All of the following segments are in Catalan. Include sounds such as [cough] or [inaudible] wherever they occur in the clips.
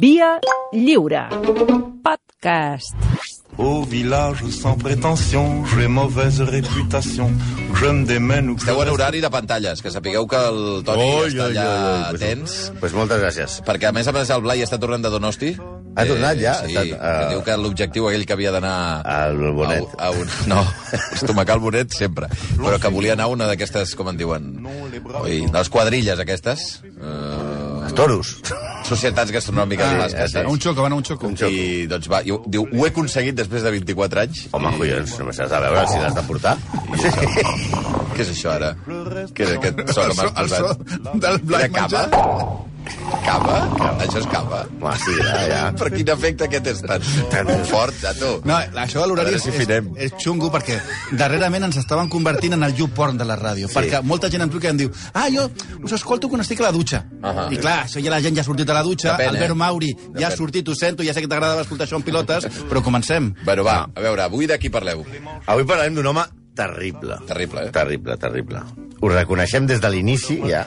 Via lliure. Podcast. Au village sans prétention, j'ai mauvaise réputation. Je me démène que Esteu en horari de pantalles, que sapigueu que el Toni Oi, està allà oi, oi. tens, Pues moltes gràcies. perquè a més a més el Blai està tornant de Donosti. Ha tornat ja? Sí, Ha que estat, ah. diu que l'objectiu aquell que havia d'anar... Al Bonet. A, a un, [laughs] no, estomacar el bonet sempre. Però que volia anar a una d'aquestes, com en diuen, oi, de les quadrilles aquestes. Uh, toros. societats gastronòmiques Ah, basques, sé. saps? Un xoco, van a un xoco. Un xoco. I doncs va, i, diu, ho he aconseguit després de 24 anys. Home, collons, només has de veure si l'has de portar. Què és això ara? Què és aquest so que m'has so del Blai Era cava? Cava? Això és cava? Home, sí, ja, ja. [laughs] Per quin efecte aquest és tan, tan fort, Tato? No, això de l'horari és, si és, finem. és xungo perquè darrerament ens estaven convertint en el YouPorn de la ràdio. Sí. Perquè molta gent em truca i em diu ah, jo us escolto quan estic a la dutxa. Ahà. I clar, això ja la gent ja ha sortit a la dutxa, Depèn, eh? Albert Mauri ja Depèn. ha sortit, ho sento, ja sé que t'agradava escoltar això en pilotes, però comencem. Bueno, va, a veure, avui de qui parleu? Avui parlarem d'un home terrible. Terrible, eh? Terrible, terrible. Ho reconeixem des de l'inici, ja,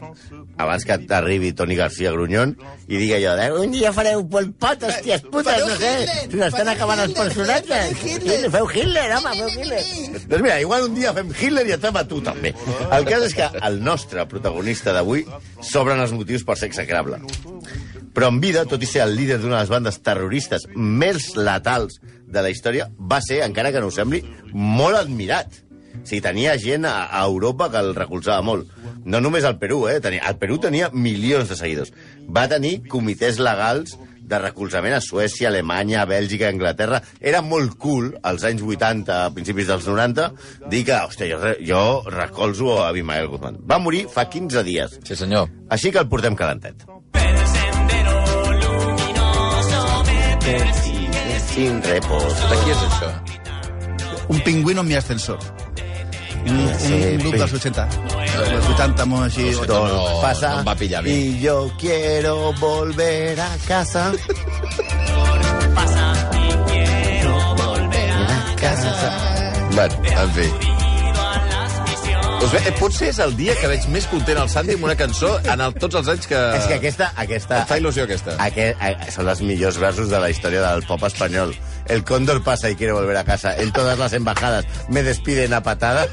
abans que arribi Toni García Grunyón i digui allò de un dia fareu Pol Pot, hòsties putes, no sé, si n'estan acabant els personatges. Hitler, feu Hitler, home, feu Hitler. Doncs mira, igual un dia fem Hitler i et fem a tu també. El cas és que el nostre protagonista d'avui s'obren els motius per ser execrable. Però en vida, tot i ser el líder d'una de les bandes terroristes més letals de la història, va ser, encara que no ho sembli, molt admirat. O sigui, tenia gent a, a Europa que el recolzava molt. No només al Perú, eh? Tenia, el Perú tenia milions de seguidors. Va tenir comitès legals de recolzament a Suècia, Alemanya, Bèlgica, Anglaterra. Era molt cool, als anys 80, a principis dels 90, dir que, hòstia, jo, jo recolzo a Abimael Guzmán. Va morir fa 15 dies. Sí, senyor. Així que el portem calentet. Sin repos. De qui és això? Un pingüino en mi ascensor. Un, un, un grup dels 80. Dels 80, molt així. No, pasa no em va pillar bé. y yo quiero volver a casa. Bueno, en fi. Us ve, eh, potser és el dia que veig més content el Santi amb una cançó en el, tots els anys que... És que aquesta... aquesta Em fa il·lusió, aquesta. Aquest, a, són els millors versos de la història del pop espanyol. El cóndor pasa y quiere volver a casa. En todas las embajadas me despiden a patadas.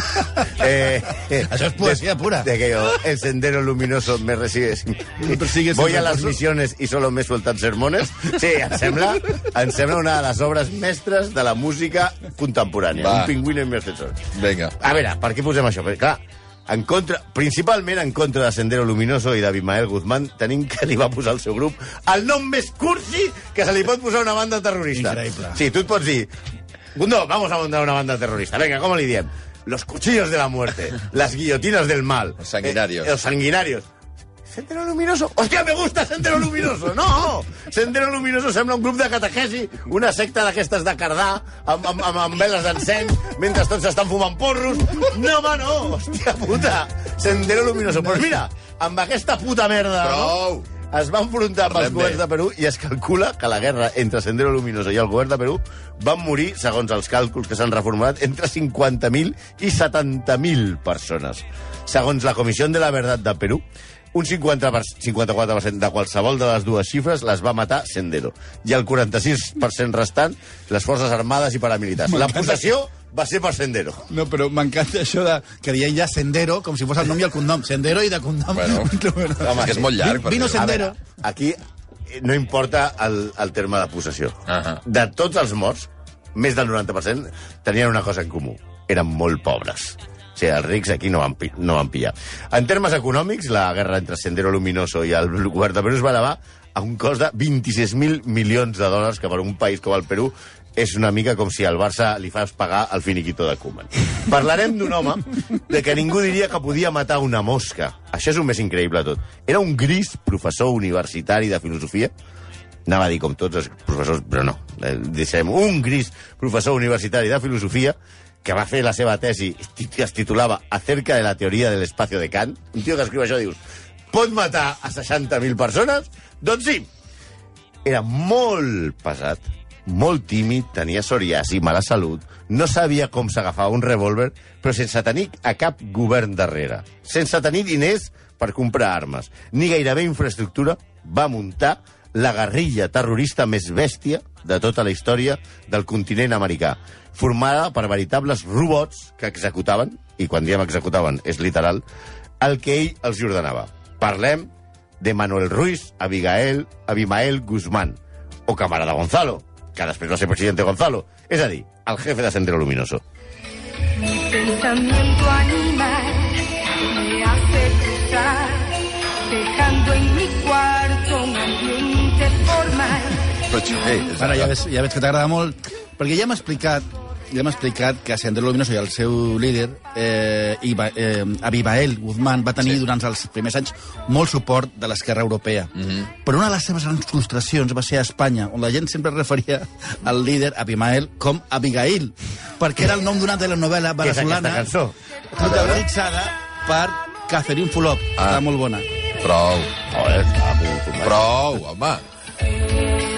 [laughs] eh, eh, Això és poesia pura. De que yo, el sendero luminoso me persigue Voy a las misiones y solo me sueltan sermones. Sí, em sembla, em sembla una de les obres mestres de la música contemporània. Va. Un pingüino en mi ascensor. Vinga. A veure, per què posem això? Perquè, clar, en contra, principalment en contra de Sendero Luminoso i d'Abimael Guzmán, tenim que li va posar al seu grup el nom més cursi que se li pot posar una banda terrorista. Increïble. Sí, tu et pots dir, Gundo, vamos a montar una banda terrorista. Venga, ¿cómo le diem? Los cuchillos de la muerte, [laughs] las guillotinas del mal. Los sanguinarios. Eh, los sanguinarios. Sendero Luminoso. Hòstia, me gusta Sendero Luminoso. No! Sendero Luminoso sembla un grup de catequesi, una secta d'aquestes de cardà, amb, amb, amb, amb veles d'encens, mentre tots estan fumant porros. No, home, no! Hòstia puta! Sendero Luminoso. Pues mira, amb aquesta puta merda... Prou! No? Es va enfrontar amb els governs de Perú i es calcula que la guerra entre Sendero Luminoso i el govern de Perú van morir, segons els càlculs que s'han reformulat, entre 50.000 i 70.000 persones. Segons la Comissió de la Verdad de Perú, un 50 per, 54% de qualsevol de les dues xifres les va matar Sendero. I el 46% restant, les forces armades i paramilitars. La possessió va ser per Sendero. No, però m'encanta això de que dient ja Sendero, com si fos el nom i el cognom. Sendero i de cognom. Bueno, [laughs] Home, és que és molt llarg. Vi- vino Sendero. Veure, aquí no importa el, el terme de possessió. Ahà. De tots els morts, més del 90% tenien una cosa en comú. Eren molt pobres. Sigui, els rics aquí no van, no van pillar. En termes econòmics, la guerra entre Sendero Luminoso i el [laughs] govern de Perú es va elevar a un cost de 26.000 milions de dòlars, que per un país com el Perú és una mica com si al Barça li fas pagar el finiquito de Koeman. Parlarem d'un home de que ningú diria que podia matar una mosca. Això és el més increïble tot. Era un gris professor universitari de filosofia, anava a dir com tots els professors, però no. Eh, Deixem un gris professor universitari de filosofia que va fer la seva tesi, que es titulava Acerca de la teoria de l'espacio de Kant. Un tio que escriu això dius, pot matar a 60.000 persones? Doncs sí. Era molt pesat, molt tímid, tenia psoriasi, mala salut, no sabia com s'agafava un revòlver, però sense tenir a cap govern darrere. Sense tenir diners per comprar armes, ni gairebé infraestructura, va muntar la guerrilla terrorista més bèstia de tota la història del continent americà, formada per veritables robots que executaven, i quan diem executaven és literal, el que ell els ordenava. Parlem de Manuel Ruiz, Abigail, Abimael Guzmán, o camarada Gonzalo, que després va ser presidente Gonzalo, és a dir, el jefe de Sendero Luminoso. Mi pensamiento animal me hace cruzar, dejando en mi cuarto un ambiente formal. Però, eh, Ara ja veig, ja veig que t'agrada molt, perquè ja m'ha explicat ja m'ha explicat que Sendero Luminoso i el seu líder, eh, Iba, eh, Abimael Guzmán, va tenir Sí. durant els primers anys molt suport de l'esquerra europea. Mm -hmm. Però una de les seves grans frustracions va ser a Espanya, on la gent sempre referia al líder Abimael com Abigail, perquè era el nom d'una telenovela veneçolana protagonitzada per Catherine Fulop. Ah. Està molt bona. prou, prou, home.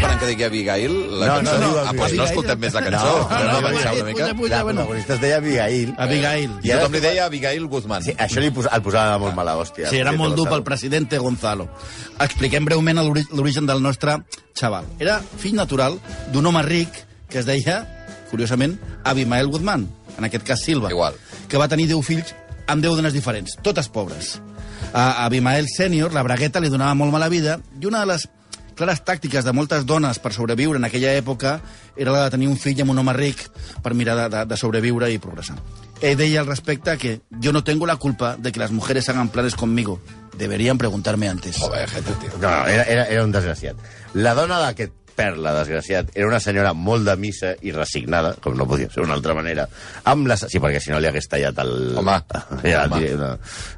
Esperant que digui Abigail, la No, cançó? no, diu ah, doncs no escoltem més la cançó. No, No, no, no, no, una mica. La bueno. protagonista es deia Abigail. Abigail. I tothom li deia Abigail Guzmán. Sí, això li posa, el posava molt mala hòstia. Sí, era molt dur pel president Gonzalo. Expliquem breument l'ori- l'origen del nostre xaval. Era fill natural d'un home ric que es deia, curiosament, Abimael Guzmán, en aquest cas Silva, Igual. que va tenir 10 fills amb 10 dones diferents, totes pobres. A Abimael sènior, la bragueta li donava molt mala vida i una de les clares tàctiques de moltes dones per sobreviure en aquella època era la de tenir un fill amb un home ric per mirar de, de, de sobreviure i progressar. Ell deia al respecte que yo no tengo la culpa de que las mujeres hagan planes conmigo. Deberían preguntarme antes. Joder, gente, tio. No, era, era, era un desgraciat. La dona d'aquest perla desgraciat era una senyora molt de missa i resignada, com no podia ser d'una altra manera, amb les... Sí, perquè si no li hagués tallat el... Home, [laughs] ja, home. no,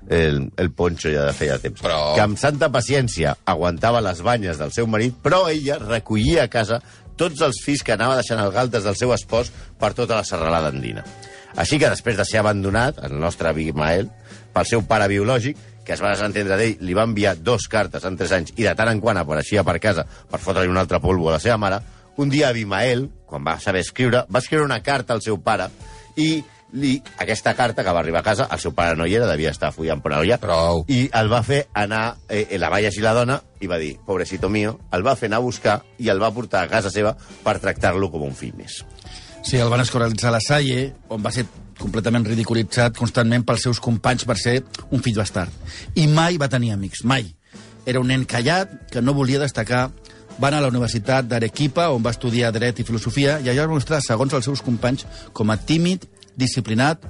el, el ponxo ja de feia temps. Però- Que amb santa paciència aguantava les banyes del seu marit, però ella recollia a casa tots els fills que anava deixant als galtes del seu espòs per tota la serralada andina. Així que després de ser abandonat, el nostre Abimael, pel seu pare biològic, que es va desentendre d'ell, li va enviar dos cartes en tres anys i de tant en quant apareixia per casa per fotre-li un altre polvo a la seva mare, un dia Abimael, quan va saber escriure, va escriure una carta al seu pare i li, aquesta carta que va arribar a casa, el seu pare no hi era, devia estar follant per allà, Prou. i el va fer anar, eh, la va llegir la dona i va dir, pobrecito mío, el va fer anar a buscar i el va portar a casa seva per tractar-lo com un fill més. Sí, el van escoralitzar a la Salle, on va ser completament ridiculitzat constantment pels seus companys per ser un fill bastard. I mai va tenir amics, mai. Era un nen callat, que no volia destacar. Va anar a la Universitat d'Arequipa, on va estudiar Dret i Filosofia, i allà es va mostrar, segons els seus companys, com a tímid, disciplinat,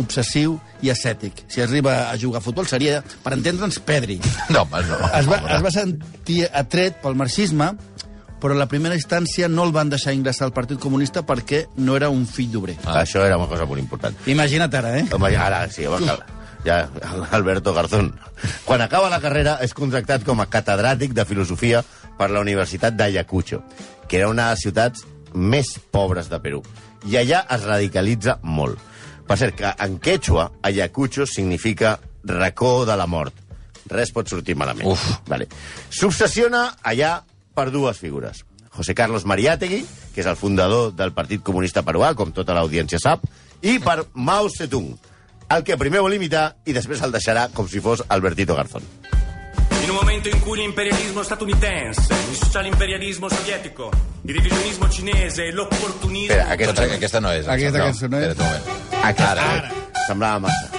obsessiu i ascètic. Si arriba a jugar a futbol seria, per entendre'ns, pedri. No, home, no. Es va, es va sentir atret pel marxisme, però a la primera instància no el van deixar ingressar al Partit Comunista perquè no era un fill d'obrer. Ah. Això era una cosa molt important. Imagina't ara, eh? Home, ara sí, home, cal- ja, Alberto Garzón. Quan acaba la carrera és contractat com a catedràtic de filosofia per la Universitat d'Ayacucho, que era una de les ciutats més pobres de Perú. I allà es radicalitza molt. Per cert, que en quechua, Ayacucho significa racó de la mort. Res pot sortir malament. Uf. Vale. S'obsessiona allà per dues figures. José Carlos Mariátegui, que és el fundador del Partit Comunista Peruà, com tota l'audiència sap, i per Mao Zedong, el que primer vol imitar i després el deixarà com si fos Albertito Garzón. In un momento in cui l'imperialismo statunitense miscia l'imperialismo sovietico, il revisionismo cinese e l'opportunismo... Espera, aquest, Doncs aquesta no és. Aquesta sembla. cançó no és. Espera't un moment. aquest, Ara. ara. semblava massa.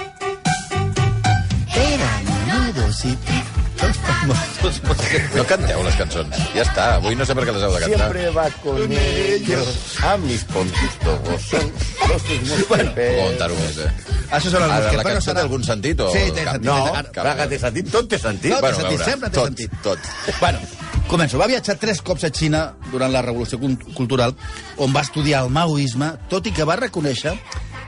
[laughs] No canteu les cançons. Ja està, avui no sé per què les heu de cantar. Siempre va con ellos a mis pontos todos son los mismos Bueno, contar-ho més, eh? Això són els Ara, mosquets. la Bueno, cançó serà- té algun sentit o... Sí, té sentit. No, que té sentit, tot té sentit. Tot té Bueno, a sentit, veure, sempre té tot, sentit. tot. Bueno, començo. Va viatjar tres cops a Xina durant la Revolució Cul- Cultural, on va estudiar el maoisme, tot i que va reconèixer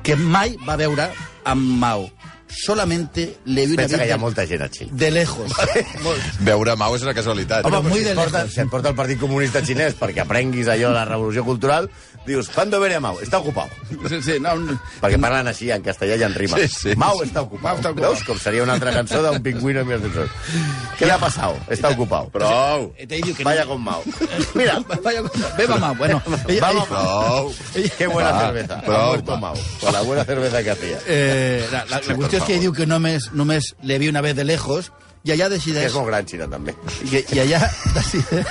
que mai va veure amb Mao. Solamente le vi una Pensa que hi ha molta gent a Xile. de lejos. [laughs] Veure Mau és una casualitat. Home, muy si, de et porta, lejos. si et porta el Partit Comunista Xinès perquè aprenguis allò de la revolució cultural, dius, ¿cuándo veré a Mao? Està ocupat. Sí, sí, no, no. Perquè parlen així, en castellà i en rima. Sí, sí. Mao està ocupat. Mao està ocupat. Veus com seria una altra cançó d'un pingüino en mi ascensor. ¿Qué le ha pasado? Está ocupado. Prou. Eh, no. Vaya con Mao. Mira, [laughs] Vaya, beba Mao. Bueno, vamos Prou. Qué buena cerveza. prou, ha muerto. Mao. Con la buena cerveza que hacía. Eh, la, la, la qüestió és que diu que només, només le vi una vez de lejos I allà Que decideix... és molt gran, Xina, també. I, i allà decideix...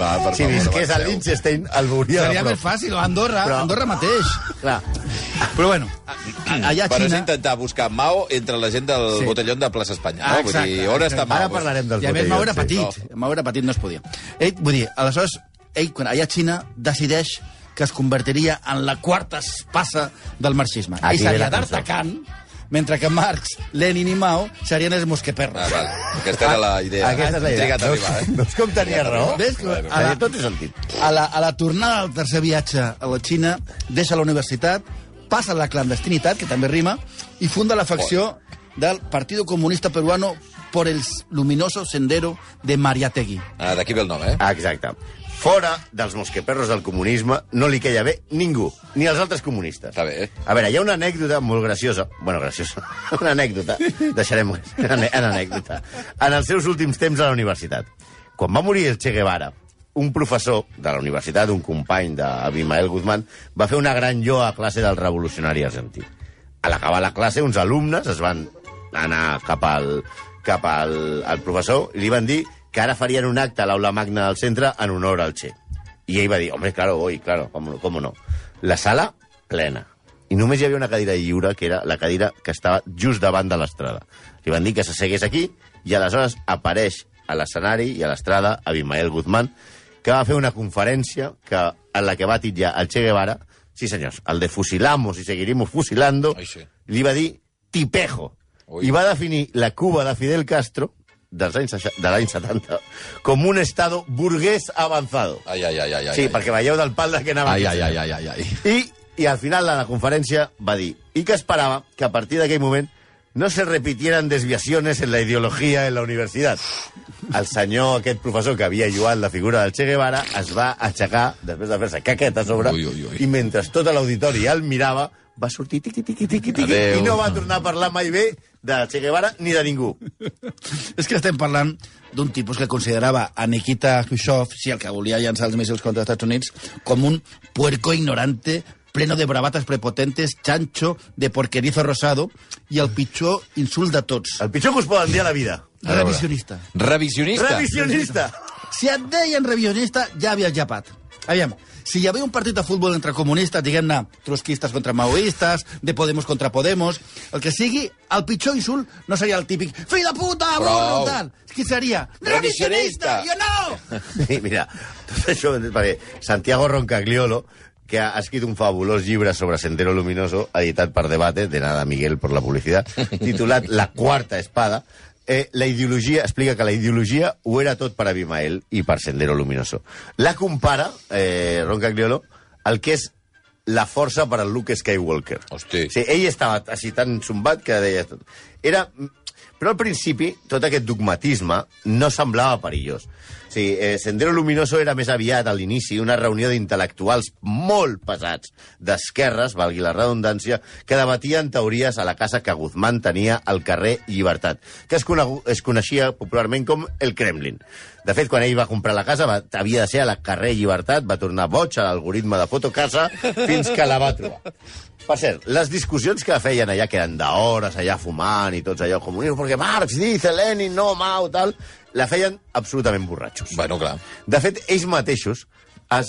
Va, per Si favor, visqués a. Liechtenstein, el veuria Seria més fàcil, o Andorra, Però- Andorra mateix. Clar. Però bueno, a- a- allà a Però és Xina... intentar buscar Mao entre la gent del Sí. botellón de plaça Espanya. Ah, No? Vull dir, on exacte. està Mao? Ara parlarem dels I a més, Mau era petit. Mau era petit, no es podia. Ell, vull dir, aleshores, ell, quan allà a Xina, decideix que es convertiria en la quarta espasa del marxisme. Aquí ve seria d'Artacan, mentre que Marx, Lenin i Mao serien els mosqueperros. Ah, val. Aquesta era la idea. Aquesta és la idea. Trigat a Veus, arribar, eh? veus com tenia raó? Ves que a la, tot té sentit. a, la, a la tornada del tercer viatge a la Xina, deixa la universitat, passa a la clandestinitat, que també rima, i funda la facció del Partido Comunista Peruano por el luminoso sendero de Mariategui. Ah, D'aquí ve el nom, eh? Ah, exacte. Fora dels mosqueperros del comunisme no li queia bé ningú, ni els altres comunistes. Està bé, eh? A veure, hi ha una anècdota molt graciosa. Bueno, graciosa. [laughs] Una anècdota. Deixarem en, en anècdota. En els seus últims temps a la universitat. Quan va morir el Che Guevara, un professor de la universitat, un company d'Abimael Guzmán, va fer una gran lloa a classe del revolucionari argentí. A l'acabar la classe, uns alumnes es van anar cap al, cap al, al professor i li van dir que ara farien un acte a l'aula magna del centre en honor al Che. I ell va dir, hombre, claro, voy, claro, cómo, cómo no. La sala plena. I només hi havia una cadira lliure, que era la cadira que estava just davant de l'estrada. Li van dir que s'assegués aquí i aleshores apareix a l'escenari i a l'estrada Abimael Guzmán, que va fer una conferència que, en la que va titllar el Che Guevara, sí senyors, el de fusilamos y seguiremos fusilando, Ai, sí. li va dir tipejo. Ui. I va definir la Cuba de Fidel Castro dels anys, de l'any 70 com un estado burgués avanzado. Ai, ai, ai, ai. ai, Sí, ai. perquè veieu del pal de què anava. Ai, ai, ai, ai, ai, ai. I, I al final de la conferència va dir i que esperava que a partir d'aquell moment no se repitieran desviaciones en la ideología en la universitat. El senyor, aquest professor que havia lluat la figura del Che Guevara, es va aixecar, després de fer-se caqueta a sobre, Ui, ui, ui. i mentre tot l'auditori el mirava, va sortir tiqui, tiqui, tiqui, tiqui, Adéu. i no va tornar a parlar mai bé de Che Guevara ni de ningú. És que estem parlant d'un tipus que considerava a Nikita Khrushchev, sí, el que volia llançar els míssils contra els Estats Units, com un puerco ignorante pleno de bravatas prepotentes, chancho, de porquerizo rosado, i el pitjor insult de tots, El pitjor que us poden dir a la vida. revisionista. Revisionista. Revisionista. Si et deien revisionista, ja havies japat. Aviam, si hi havia un partit de futbol entre comunistes, diguem-ne, trotskistes contra maoistes, de Podemos contra Podemos, el que sigui, el pitjor insult no seria el típic fill de puta, burro, tal. Qui seria? Revisionista. Revisionista! Jo no! Sí, [laughs] mira, tot això, perquè Santiago Roncagliolo, que ha escrit un fabulós llibre sobre Sendero Luminoso, editat per Debate, de nada Miguel por la publicitat, titulat La quarta espada, eh, la ideologia, explica que la ideologia ho era tot per Abimael i per Sendero Luminoso. La compara, eh, Roncagliolo, el que és la força per al Luke Skywalker. Hosti. Sí, ell estava així tan zumbat que deia tot. Era... Però al principi, tot aquest dogmatisme no semblava perillós. Sigui, eh, Sendero Luminoso era més aviat, a l'inici, una reunió d'intel·lectuals molt pesats, d'esquerres, valgui la redundància, que debatien teories a la casa que Guzmán tenia al carrer Llibertat, que es, es coneixia popularment com el Kremlin. De fet, quan ell va comprar la casa, va, havia de ser a la carrer Llibertat, va tornar boig a l'algoritme de fotocasa fins que la va trobar. Per cert, les discussions que feien allà, que eren d'hores, allà fumant i tots allò, comunisme, perquè Marx dice, Lenin, no, Mao, tal, la feien absolutament borratxos. Bueno, clar. De fet, ells mateixos eh,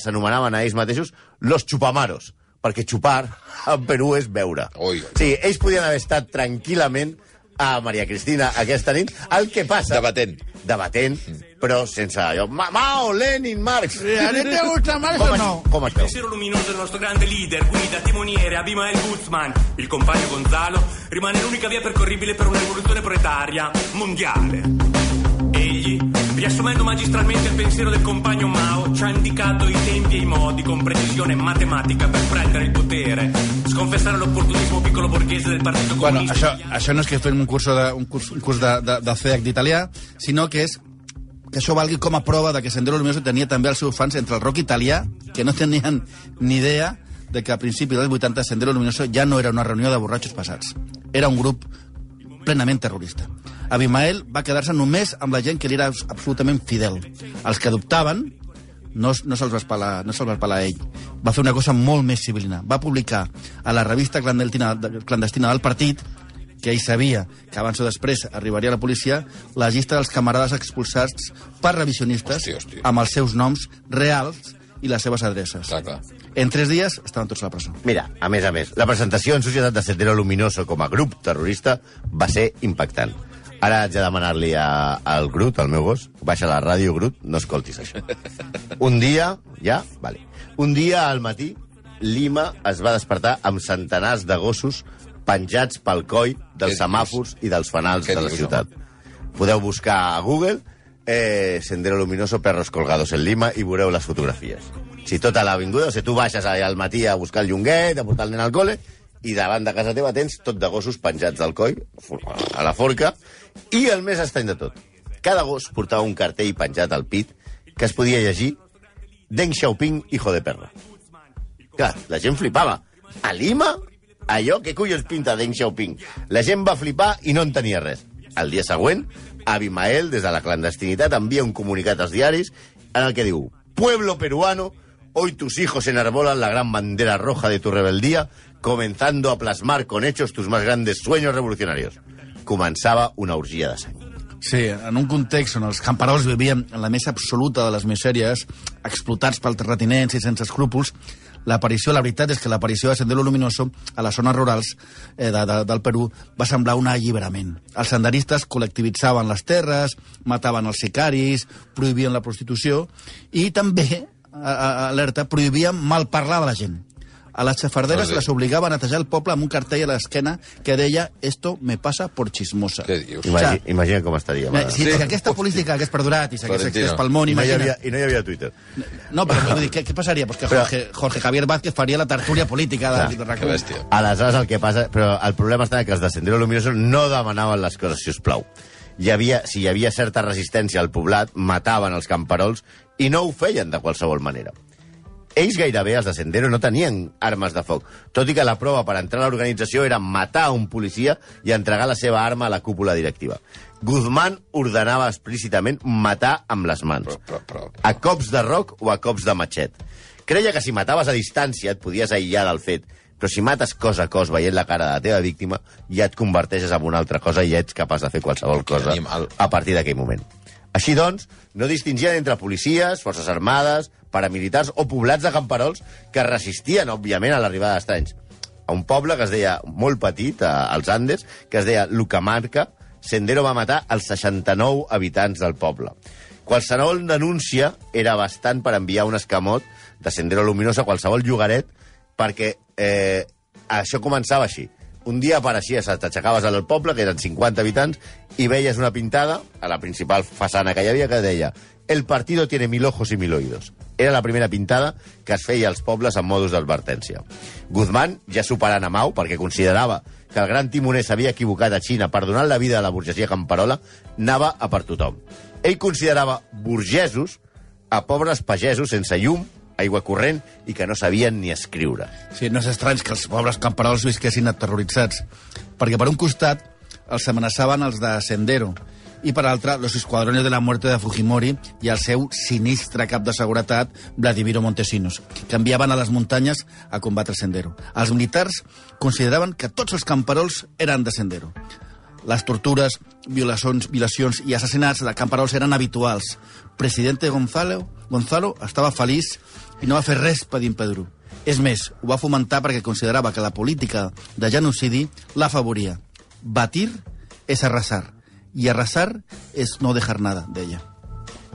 s'anomenaven a ells mateixos los chupamaros, perquè xupar en Perú és beure. Ui, ui. Sí, ells podien haver estat tranquil·lament a Maria Cristina aquesta nit. El que passa... Debatent. Debatent, però sense allò... Ma Mao, Lenin, Marx... ¿A ti te gusta Marx o no? Com això? Pensiero luminoso del nostro grande leader, guida, timoniere, Abimael Guzman. Il compagno Gonzalo rimane l'unica via percorribile per una rivoluzione proletaria mondiale. Riassumendo magistralmente il pensiero del compagno Mao, ci ha indicato i tempi e i modi con precisione matematica per prendere il potere, sconfessare l'opportunismo piccolo borghese del Partito Bueno, Comunista. això, això no és que fem un curs, de, un curs, un curs de, de, de CEAC d'italià, sinó que és que això valgui com a prova de que Sendero Luminoso tenia també els seus fans entre el rock italià, que no tenien ni idea de que a principi dels 80 Sendero Luminoso ja no era una reunió de borratxos passats. Era un grup plenament terrorista. Abimael va quedar-se només amb la gent que li era abs- absolutament fidel. Els que adoptaven no, no se'ls va, espalar, no se'ls va espalar a ell. Va fer una cosa molt més civilina. Va publicar a la revista clandestina, clandestina del partit que ell sabia que abans o després arribaria la policia, la llista dels camarades expulsats per revisionistes Hòstia, hòstia. amb els seus noms reals i les seves adreces. Clar, clar. En tres dies estaven tots a la presó. Mira, a més a més, la presentació en societat de Sendero Luminoso com a grup terrorista va ser impactant. Ara haig de demanar-li a- al Grut, al meu gos, baixa la ràdio, Grut, no escoltis això. Un dia, ja? Vale. Un dia al matí, Lima es va despertar amb centenars de gossos penjats pel coll dels Què semàfors i dels fanals Què de la dius, ciutat. Podeu buscar a Google eh, Sendero Luminoso, perros colgados en Lima i veureu les fotografies. Si tota l'avinguda, o sigui, tu baixes allà al matí a buscar el llonguet, a portar el nen al col·le, i davant de casa teva tens tot de gossos penjats del coll, a la forca, i el més estrany de tot, cada gos portava un cartell penjat al pit que es podia llegir Deng Xiaoping, hijo de perra. Clar, la gent flipava. A Lima? Allò, què collons pinta Deng Xiaoping? La gent va flipar i no en tenia res. El dia següent, Abimael, des de la clandestinitat, envia un comunicat als diaris en el que diu Pueblo peruano, hoy tus hijos enarbolan la gran bandera roja de tu rebeldía, comenzando a plasmar con hechos tus más grandes sueños revolucionarios. Començava una orgia de sang. Sí, en un context on els camperols vivien en la més absoluta de les misèries, explotats pel terratinents i sense escrúpols, l'aparició, la veritat és que l'aparició de Sendero Luminoso a les zones rurals eh, de, de, del Perú va semblar un alliberament. Els senderistes col·lectivitzaven les terres, mataven els sicaris, prohibien la prostitució i també, a, a, alerta, prohibien malparlar de la gent. A les xafarderes les obligava a netejar el poble amb un cartell a l'esquena que deia «Esto me pasa por chismosa». Què dius? Imagi, imagina com estaria. Mare. si, Sí. si aquesta política hagués perdurat i s'hagués extès pel món, I no, hi imagina... havia, I no hi havia Twitter. No, però vull dir, què, què passaria? Pues que Però- Jorge, Jorge Javier Vázquez faria la tertúlia política de, de Que RAC1. bèstia. Aleshores, el que passa... Però el problema està que els de Sendero Luminoso no demanaven les coses, si us plau. Hi havia, si hi havia certa resistència al poblat, mataven els camperols i no ho feien de qualsevol manera. Ells gairebé, els de Sendero, no tenien armes de foc, tot i que la prova per entrar a l'organització era matar un policia i entregar la seva arma a la cúpula directiva. Guzmán ordenava explícitament matar amb les mans Però, però, però... a cops de roc o a cops de matxet. Creia que si mataves a distància et podies aïllar del fet, però si mates cos a cos veient la cara de la teva víctima, ja et converteixes en una altra cosa i ets capaç de fer qualsevol cosa a partir d'aquell moment. Així doncs, no distingien entre policies, forces armades, paramilitars o poblats de camperols que resistien, òbviament, a l'arribada d'estranys. A un poble que es deia, molt petit, als Andes, que es deia Lucamarca, Sendero va matar els 69 habitants del poble. Qualsevol denúncia era bastant per enviar un escamot de Sendero Luminoso a qualsevol llogaret perquè eh, això començava així. Un dia apareixies, t'aixecaves al poble, que eren 50 habitants, i veies una pintada a la principal façana que hi havia que deia El partido tiene mil ojos y mil oídos. Era la primera pintada que es feia als pobles en modus d'advertència. Guzmán, ja superant a Mau, perquè considerava que el gran timoner s'havia equivocat a Xina per donar la vida a la burgesia camperola, anava a per tothom. Ell considerava burgesos a pobres pagesos sense llum, aigua corrent i que no sabien ni escriure. Sí, no és estrany que els pobres camperols visquessin aterroritzats, perquè per un costat els amenaçaven els de Sendero, i per altre, los escuadrones de la muerte de Fujimori i el seu sinistre cap de seguretat, Vladimiro Montesinos, que enviaven a les muntanyes a combatre Sendero. Els militars consideraven que tots els camperols eren de Sendero. Les tortures, violacions, violacions i assassinats de camperols eren habituals. Presidente Gonzalo, Gonzalo estava feliç i no va fer res per impedir-ho. És més, ho va fomentar perquè considerava que la política de genocidi l'afavoria. Batir és arrasar, i arrasar és no dejar nada, deia.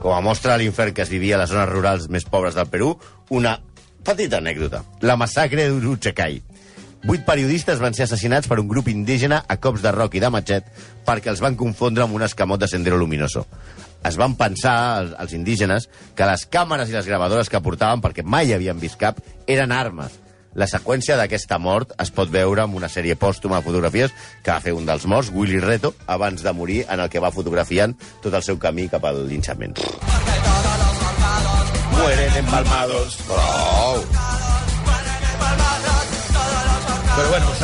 Com a mostra de l'infern que es vivia a les zones rurals més pobres del Perú, una petita anècdota. La massacre d'Uruchecai. Vuit periodistes van ser assassinats per un grup indígena a cops de roc i de matxet perquè els van confondre amb un escamot de Sendero Luminoso. Es van pensar, els, els indígenes, que les càmeres i les gravadores que portaven, perquè mai havien vist cap, eren armes. La seqüència d'aquesta mort es pot veure en una sèrie pòstuma de fotografies que va fer un dels morts, Willy Reto, abans de morir, en el que va fotografiant tot el seu camí cap al linxament. Mueren empalmados. Prou! Però bueno, us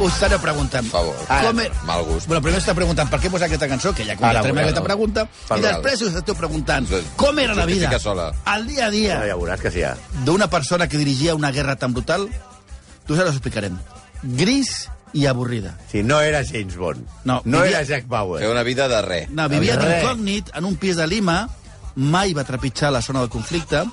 us estaré preguntant. Per favor. Com Ara, e- mal gust. Bueno, primer està preguntant per què posar aquesta cançó, que ja contestarem aquesta pregunta, Per i després us esteu preguntant com era la vida, sola. al dia a dia, Ja veuràs que sí, ja. d'una persona que dirigia una guerra tan brutal, tu us ho explicarem. Gris i avorrida. Sí, no era James Bond. No, no vivia- era Jack Bauer. Fer una vida de res. No, vivia d'incògnit en un pis de Lima, mai va trepitjar la zona del conflicte,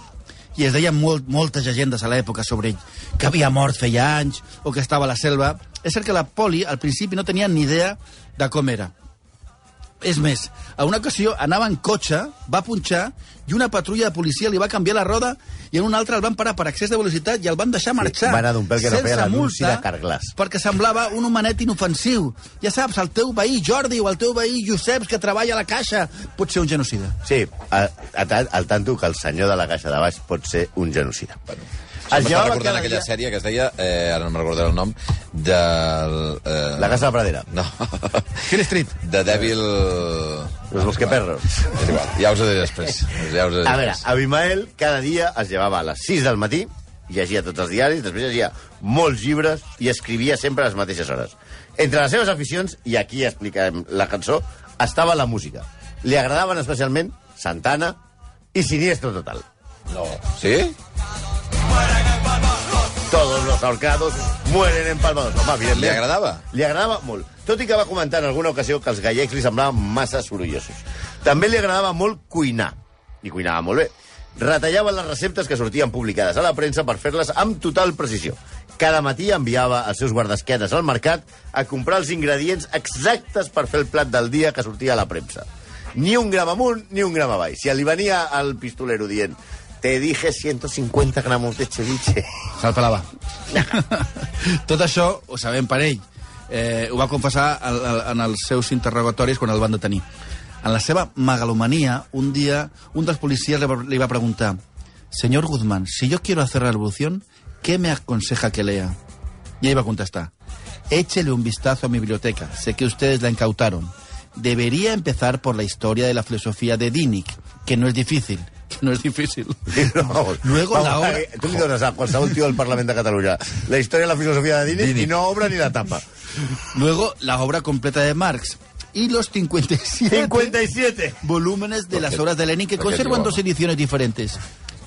i es deien molt, moltes llegendes a l'època sobre ell, que havia mort feia anys, o que estava a la selva. És cert que la poli, al principi, no tenia ni idea de com era. És més, a una ocasió anava en cotxe, va punxar, i una patrulla de policia li va canviar la roda i en una altra el van parar per excés de velocitat i el van deixar marxar. va anar d'un pèl que no sense feia l'anunci de Carglass. Perquè semblava un homenet inofensiu. Ja saps, el teu veí Jordi o el teu veí Joseps que treballa a la caixa pot ser un genocida. Sí, al tanto que el senyor de la caixa de baix pot ser un genocida. Bueno, Es M'està llevava recordant aquella dia- sèrie que es deia, eh, ara no me'n recordaré el nom, del... Eh, La Casa de la Pradera. No. [laughs] Hill Street. De Devil... Los Mosqueperros. És igual, ja us ho diré després. Ja us ho diré A veure. Abimael cada dia es llevava a les 6 del matí, llegia tots els diaris, després llegia molts llibres i escrivia sempre a les mateixes hores. Entre les seves aficions, i aquí explicarem la cançó, estava la música. Li agradaven especialment Santana i Siniestro Total. No. Sí? Todos los ahorcados mueren empalmados. Home, evidentment. Li agradava? Li agradava molt. Tot i que va comentar en alguna ocasió que els gallecs li semblaven massa sorollosos. També li agradava molt cuinar. I cuinava molt bé. Retallava les receptes que sortien publicades a la premsa per fer-les amb total precisió. Cada matí enviava els seus guardesquenes al mercat a comprar els ingredients exactes per fer el plat del dia que sortia a la premsa. Ni un gram amunt, ni un gram avall. Si li venia al pistolero dient te dije 150 gramos de ceviche. Se'l pelava. [laughs] Tot això ho sabem per ell. Eh, ho va confessar al, en els seus interrogatoris quan el van detenir. En la seva megalomania, un dia, un dels policies li va, li va preguntar Señor Guzmán, si yo quiero hacer la revolución, ¿qué me aconseja que lea? Y ell va contestar Échele un vistazo a mi biblioteca. Sé que ustedes la incautaron. Debería empezar por la historia de la filosofía de Dinic, que no es difícil. [laughs] No es difícil. [laughs] No, Luego la obra- eh, Tu li dones a qualsevol tio del Parlament de Catalunya la història de la filosofia de Dini, i no obre ni la tapa. Luego, la obra completa de Marx y los 57, 57. volúmenes de las obras de Lenin que conservan dos ediciones diferentes.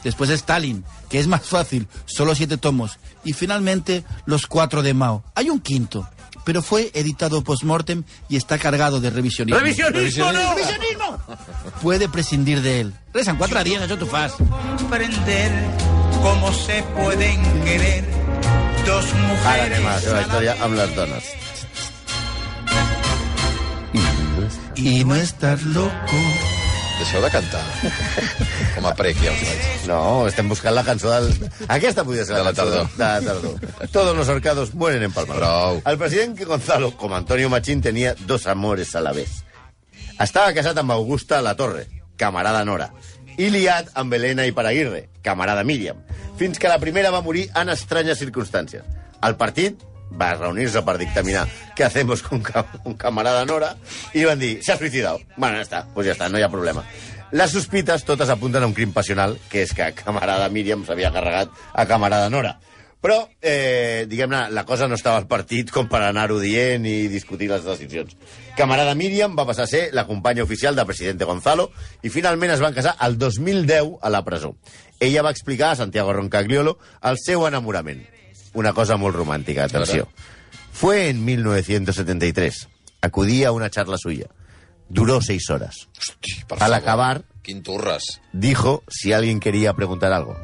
Después Stalin, que es más fácil, solo siete tomos. Y finalmente, los cuatro de Mao. Hay un quinto, pero fue editado post-mortem y está cargado de revisionismo. Revisionismo, no! ¡Revisionismo! Puede prescindir de él. Rezan cuatro días, eso tú fas. comprender cómo se pueden querer dos Ara mujeres anem a la seva a la història amb les dones. Y no estar loco. Deixeu de cantar. [laughs] Com a prec, ja us vaig. No, estem buscant la cançó del... Aquesta podria ser la, De la tardor. De la tardor. Todos los ahorcados mueren en Palma. Prou. El president Gonzalo, com Antonio Machín, tenia dos amores a la vez. Estava casat amb Augusta La Torre, camarada Nora, i liat amb Helena i Paraguirre, camarada Míriam, fins que la primera va morir en estranyes circumstàncies. El partit va reunir-se per dictaminar què hacemos con, con camarada Nora i van dir, se ha suicidado. Bueno, ja està, pues ja està, no hi ha problema. Les sospites totes apunten a un crim passional, que és que camarada Míriam s'havia carregat a camarada Nora. Però, eh, diguem-ne, la cosa no estava al partit com per anar-ho dient i discutir les decisions. Camarada Míriam va passar a ser la companya oficial del president Gonzalo i finalment es van casar el 2010 a la presó. Ella va explicar a Santiago Roncagliolo el seu enamorament. Una cosa molt romàntica, atenció. Fue en 1973. Acudí a una charla suya. Duró seis horas. Hosti, per Al favor. acabar, Quin turres. dijo si alguien quería preguntar algo.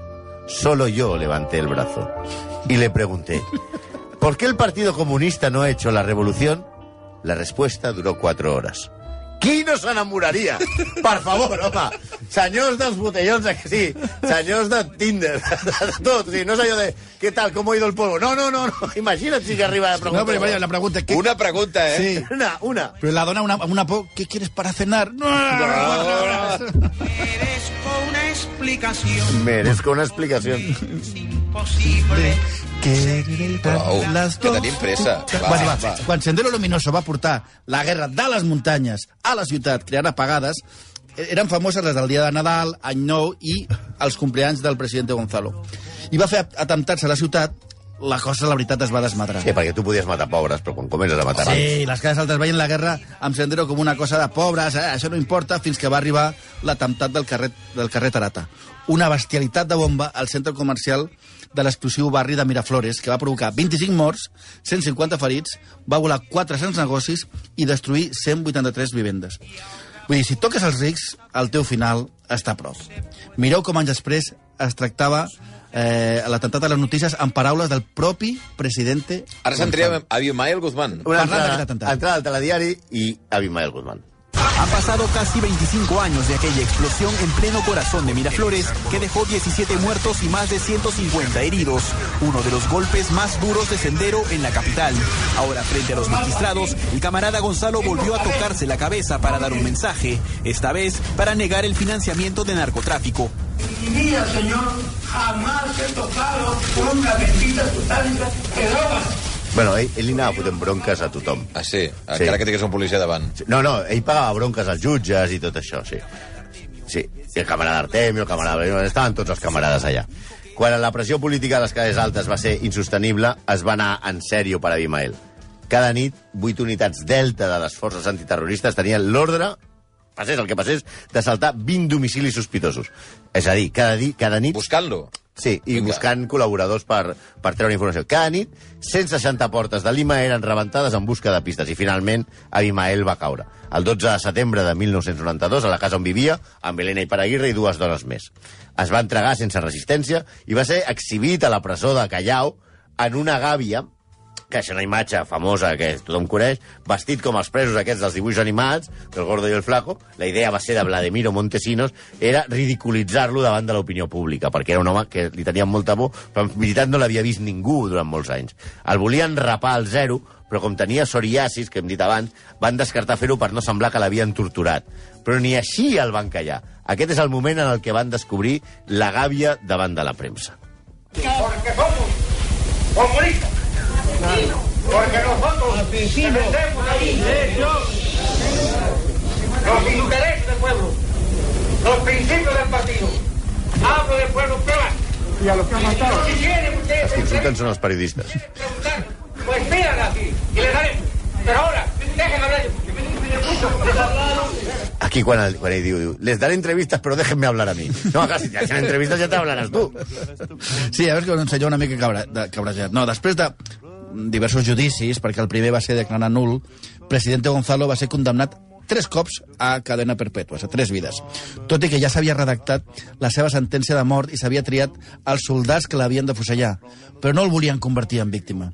Solo yo levanté el brazo y le pregunté, [laughs] ¿por qué el Partido Comunista no ha hecho la revolución? La respuesta duró cuatro horas. Qui no s'enamoraria? Per favor, home. Senyors dels botellons, eh, que sí. Senyors de Tinder, de, de tot. O sigui, no és allò de, què tal, com ha ido el polvo? No, no, no, no. Imagina't si que arriba a No, preguntar. pero vaya, la pregunta que... Una pregunta, eh? Sí. Una, una. Pero la dona una, una po... ¿Qué quieres para cenar? No, Merezco una explicación. Merezco una explicació. Es imposible. Prou, les que dos tenim pressa. Va, Bueno, va. va. Quan Sendero Luminoso va portar la guerra de les muntanyes a la ciutat, creant apagades, eh, eren famoses les del dia de Nadal, Any Nou i els compleanys del president Gonzalo. I va fer atemptats a la ciutat, la cosa, la veritat, es va desmadrar. Sí, perquè tu podies matar pobres, però quan comences a matar. Sí, les cases altes veien la guerra amb Sendero com una cosa de pobres, eh? això no importa, fins que va arribar l'atemptat del carrer, del carrer Tarata. Una bestialitat de bomba al centre comercial de l'explosiu barri de Miraflores, que va provocar 25 morts, 150 ferits, va volar 400 negocis i destruir 183 vivendes. Vull dir, si toques els rics, el teu final està a prop. Mireu com anys després es tractava eh, l'atemptat a les notícies en paraules del propi presidente Ara sentirem Abimael Guzmán. Una Parlant d'aquest entrada, atemptat. entrada al telediari i Abimael Guzmán. Han pasado casi 25 años de aquella explosión en pleno corazón de Miraflores que dejó 17 muertos y más de 150 heridos. Uno de los golpes más duros de Sendero en la capital. Ahora, frente a los magistrados, el camarada Gonzalo volvió a tocarse la cabeza para dar un mensaje, esta vez para negar el financiamiento de narcotráfico. mi vida, Señor, jamás he tocado una bendita sustancia de drogas. Bueno, ell, ell li anava fotent bronques a tothom. Ah, sí? Encara que tingués un policia davant. No, no, ell pagava bronques als jutges i tot això, sí. Sí, i el camarada Artemio, el camarada... Estaven tots els camarades allà. Quan la pressió política de les classes altes va ser insostenible, es va anar en sèrio per Abimael. Cada nit, vuit unitats delta de les forces antiterroristes tenien l'ordre passés el que passés, de saltar 20 domicilis sospitosos. És a dir, cada, di, cada nit... Buscant-lo. Sí, i Vinga. buscant col·laboradors per, per treure informació. Cada nit, 160 portes de Lima eren rebentades en busca de pistes i finalment Abimael va caure. El 12 de setembre de 1992, a la casa on vivia, amb Helena i Paraguirre i dues dones més. Es va entregar sense resistència i va ser exhibit a la presó de Callao en una gàbia que és una imatge famosa que tothom coneix, vestit com els presos aquests dels dibuixos animats, del Gordo i el Flaco, la idea va ser de Vladimiro Montesinos, era ridiculitzar-lo davant de l'opinió pública, perquè era un home que li tenien molta por, però en veritat no l'havia vist ningú durant molts anys. El volien rapar al zero, però com tenia psoriasis, que hem dit abans, van descartar fer-ho per no semblar que l'havien torturat. Però ni així el van callar. Aquest és el moment en el que van descobrir la gàbia davant de la premsa. Porque somos comunistas. Los intereses del pueblo, los principios del partido. Hablo del pueblo peruano. Y a los que han matado. Els que insulten són els periodistes. preguntar, pues miran así y les daremos. Pero ahora, dejen hablar. Aquí quan, el, quan ell diu, diu, les daré entrevistas, però déjenme hablar a mi. No, clar, si t'hacen entrevistes ja t'hablaràs tu. Sí, a veure que un senyor una mica cabra, de, cabrejat. No, després de diversos judicis, perquè el primer va ser declarar nul, Presidente Gonzalo va ser condemnat tres cops a cadena perpètua, a tres vides. Tot i que ja s'havia redactat la seva sentència de mort i s'havia triat els soldats que l'havien de fusellar, però no el volien convertir en víctima.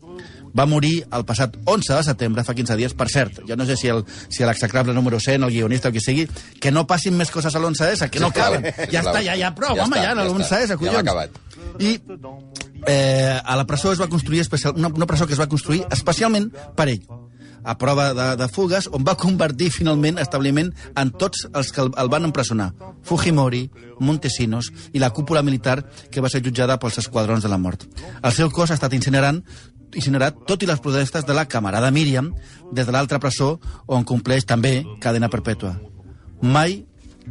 Va morir el passat 11 de setembre, fa 15 dies. Per cert, jo no sé si el- si l'execrable número 100, el guionista o qui sigui, que no passin més coses a l'11S, que no caben. [laughs] Ja està, ja, ja, prou, Ja home, està, ja, ja l'11S, està. Ja collons. l'ha acabat. I eh, a la presó es va construir especial, una, una presó que es va construir especialment per ell a prova de, de fugues, on va convertir finalment establiment en tots els que el, el van empresonar. Fujimori, Montesinos i la cúpula militar que va ser jutjada pels esquadrons de la mort. El seu cos ha estat incinerant incinerat tot i les protestes de la camarada Míriam des de l'altra presó on compleix també cadena perpètua. Mai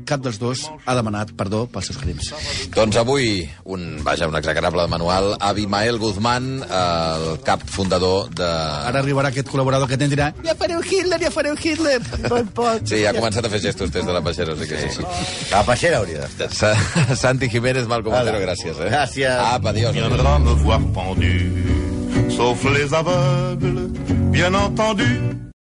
cap dels dos ha demanat perdó pels seus crims. Doncs avui, un, vaja, un execrable manual, Abimael Guzmán, el cap fundador de... Ara arribarà aquest col·laborador que tindrà ja fareu Hitler, ja fareu Hitler. Pot, pot. Sí, ha començat a fer gestos des de la peixera, o sigui que sí, sí. La peixera hauria d'estar. Sa- Santi Jiménez, Malcom Hola. Otero, gràcies. Eh? Gràcies. Apa, adiós. viendra me voir pendu, sauf les aveugles, bien entendu.